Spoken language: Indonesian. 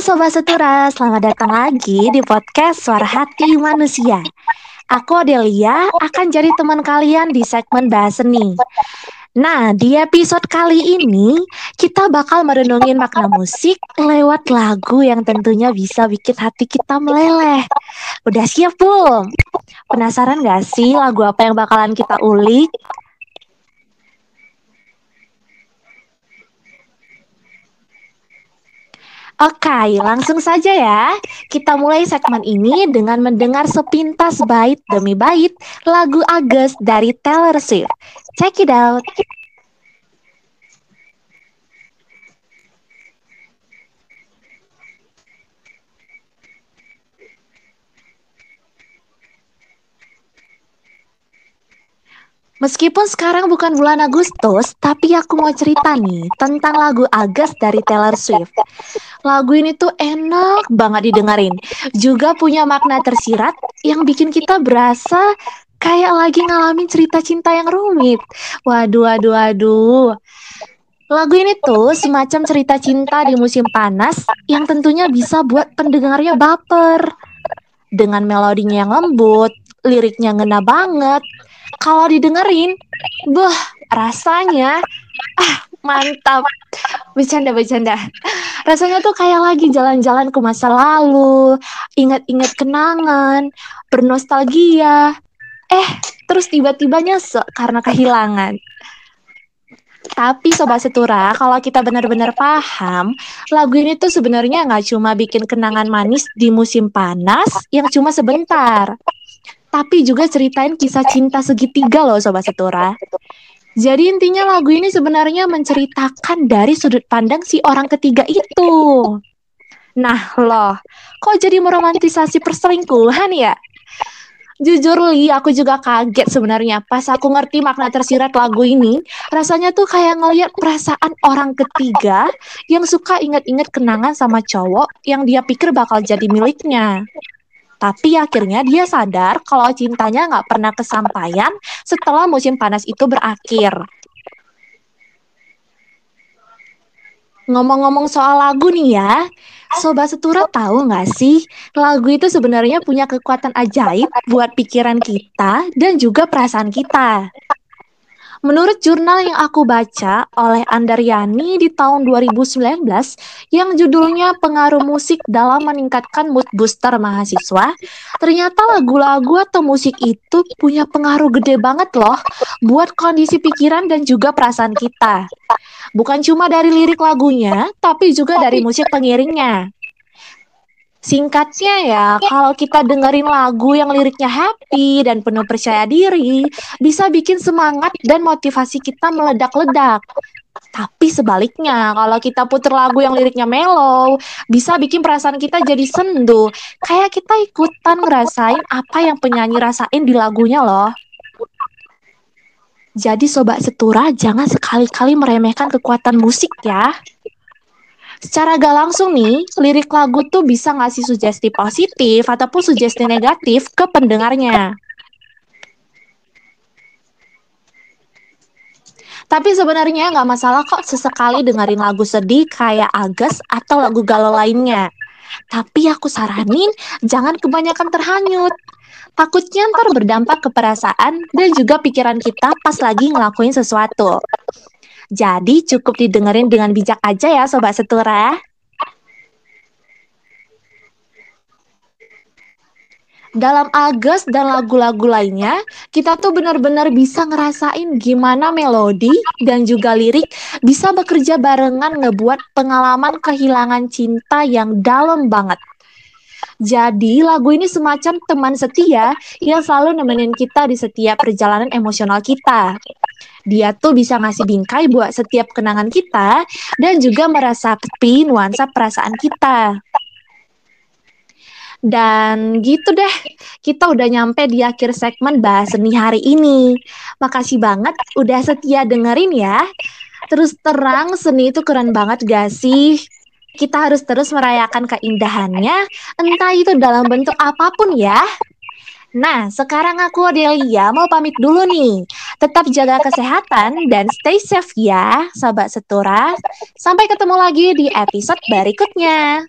Sobat Setura, selamat datang lagi di podcast Suara Hati Manusia. Aku Adelia akan jadi teman kalian di segmen bahas seni. Nah, di episode kali ini kita bakal merenungin makna musik lewat lagu yang tentunya bisa bikin hati kita meleleh. Udah siap belum? Penasaran gak sih lagu apa yang bakalan kita ulik? Oke, langsung saja ya. Kita mulai segmen ini dengan mendengar sepintas bait demi bait lagu Agus dari Taylor Swift. Check it out. Meskipun sekarang bukan bulan Agustus, tapi aku mau cerita nih tentang lagu Agas dari Taylor Swift. Lagu ini tuh enak banget didengerin. Juga punya makna tersirat yang bikin kita berasa kayak lagi ngalamin cerita cinta yang rumit. Waduh, waduh, waduh. Lagu ini tuh semacam cerita cinta di musim panas yang tentunya bisa buat pendengarnya baper. Dengan melodinya yang lembut, liriknya ngena banget, kalau didengerin, buh, rasanya ah mantap. Bercanda bercanda. Rasanya tuh kayak lagi jalan-jalan ke masa lalu, ingat-ingat kenangan, bernostalgia. Eh, terus tiba-tiba nyesek karena kehilangan. Tapi Sobat Setura, kalau kita benar-benar paham, lagu ini tuh sebenarnya nggak cuma bikin kenangan manis di musim panas yang cuma sebentar tapi juga ceritain kisah cinta segitiga loh Sobat Setura. Jadi intinya lagu ini sebenarnya menceritakan dari sudut pandang si orang ketiga itu. Nah loh, kok jadi meromantisasi perselingkuhan ya? Jujur Li, aku juga kaget sebenarnya pas aku ngerti makna tersirat lagu ini. Rasanya tuh kayak ngeliat perasaan orang ketiga yang suka inget-inget kenangan sama cowok yang dia pikir bakal jadi miliknya. Tapi akhirnya dia sadar kalau cintanya nggak pernah kesampaian setelah musim panas itu berakhir. Ngomong-ngomong soal lagu nih ya, Sobat Setura tahu nggak sih, lagu itu sebenarnya punya kekuatan ajaib buat pikiran kita dan juga perasaan kita. Menurut jurnal yang aku baca oleh Andaryani di tahun 2019 yang judulnya Pengaruh Musik dalam Meningkatkan Mood Booster Mahasiswa, ternyata lagu-lagu atau musik itu punya pengaruh gede banget loh buat kondisi pikiran dan juga perasaan kita. Bukan cuma dari lirik lagunya, tapi juga dari musik pengiringnya. Singkatnya ya, kalau kita dengerin lagu yang liriknya happy dan penuh percaya diri, bisa bikin semangat dan motivasi kita meledak-ledak. Tapi sebaliknya, kalau kita puter lagu yang liriknya mellow, bisa bikin perasaan kita jadi sendu. Kayak kita ikutan ngerasain apa yang penyanyi rasain di lagunya loh. Jadi sobat setura, jangan sekali-kali meremehkan kekuatan musik ya secara gak langsung nih, lirik lagu tuh bisa ngasih sugesti positif ataupun sugesti negatif ke pendengarnya. Tapi sebenarnya nggak masalah kok sesekali dengerin lagu sedih kayak Agas atau lagu galau lainnya. Tapi aku saranin jangan kebanyakan terhanyut. Takutnya ntar berdampak ke perasaan dan juga pikiran kita pas lagi ngelakuin sesuatu. Jadi cukup didengerin dengan bijak aja ya Sobat Setura. dalam Agus dan lagu-lagu lainnya, kita tuh benar-benar bisa ngerasain gimana melodi dan juga lirik bisa bekerja barengan ngebuat pengalaman kehilangan cinta yang dalam banget. Jadi lagu ini semacam teman setia yang selalu nemenin kita di setiap perjalanan emosional kita. Dia tuh bisa ngasih bingkai buat setiap kenangan kita dan juga meresapi nuansa perasaan kita. Dan gitu deh, kita udah nyampe di akhir segmen bahas seni hari ini. Makasih banget udah setia dengerin ya. Terus terang seni itu keren banget gak sih? Kita harus terus merayakan keindahannya, entah itu dalam bentuk apa pun ya. Nah, sekarang aku Adelia mau pamit dulu nih. Tetap jaga kesehatan dan stay safe ya, sahabat setura. Sampai ketemu lagi di episode berikutnya.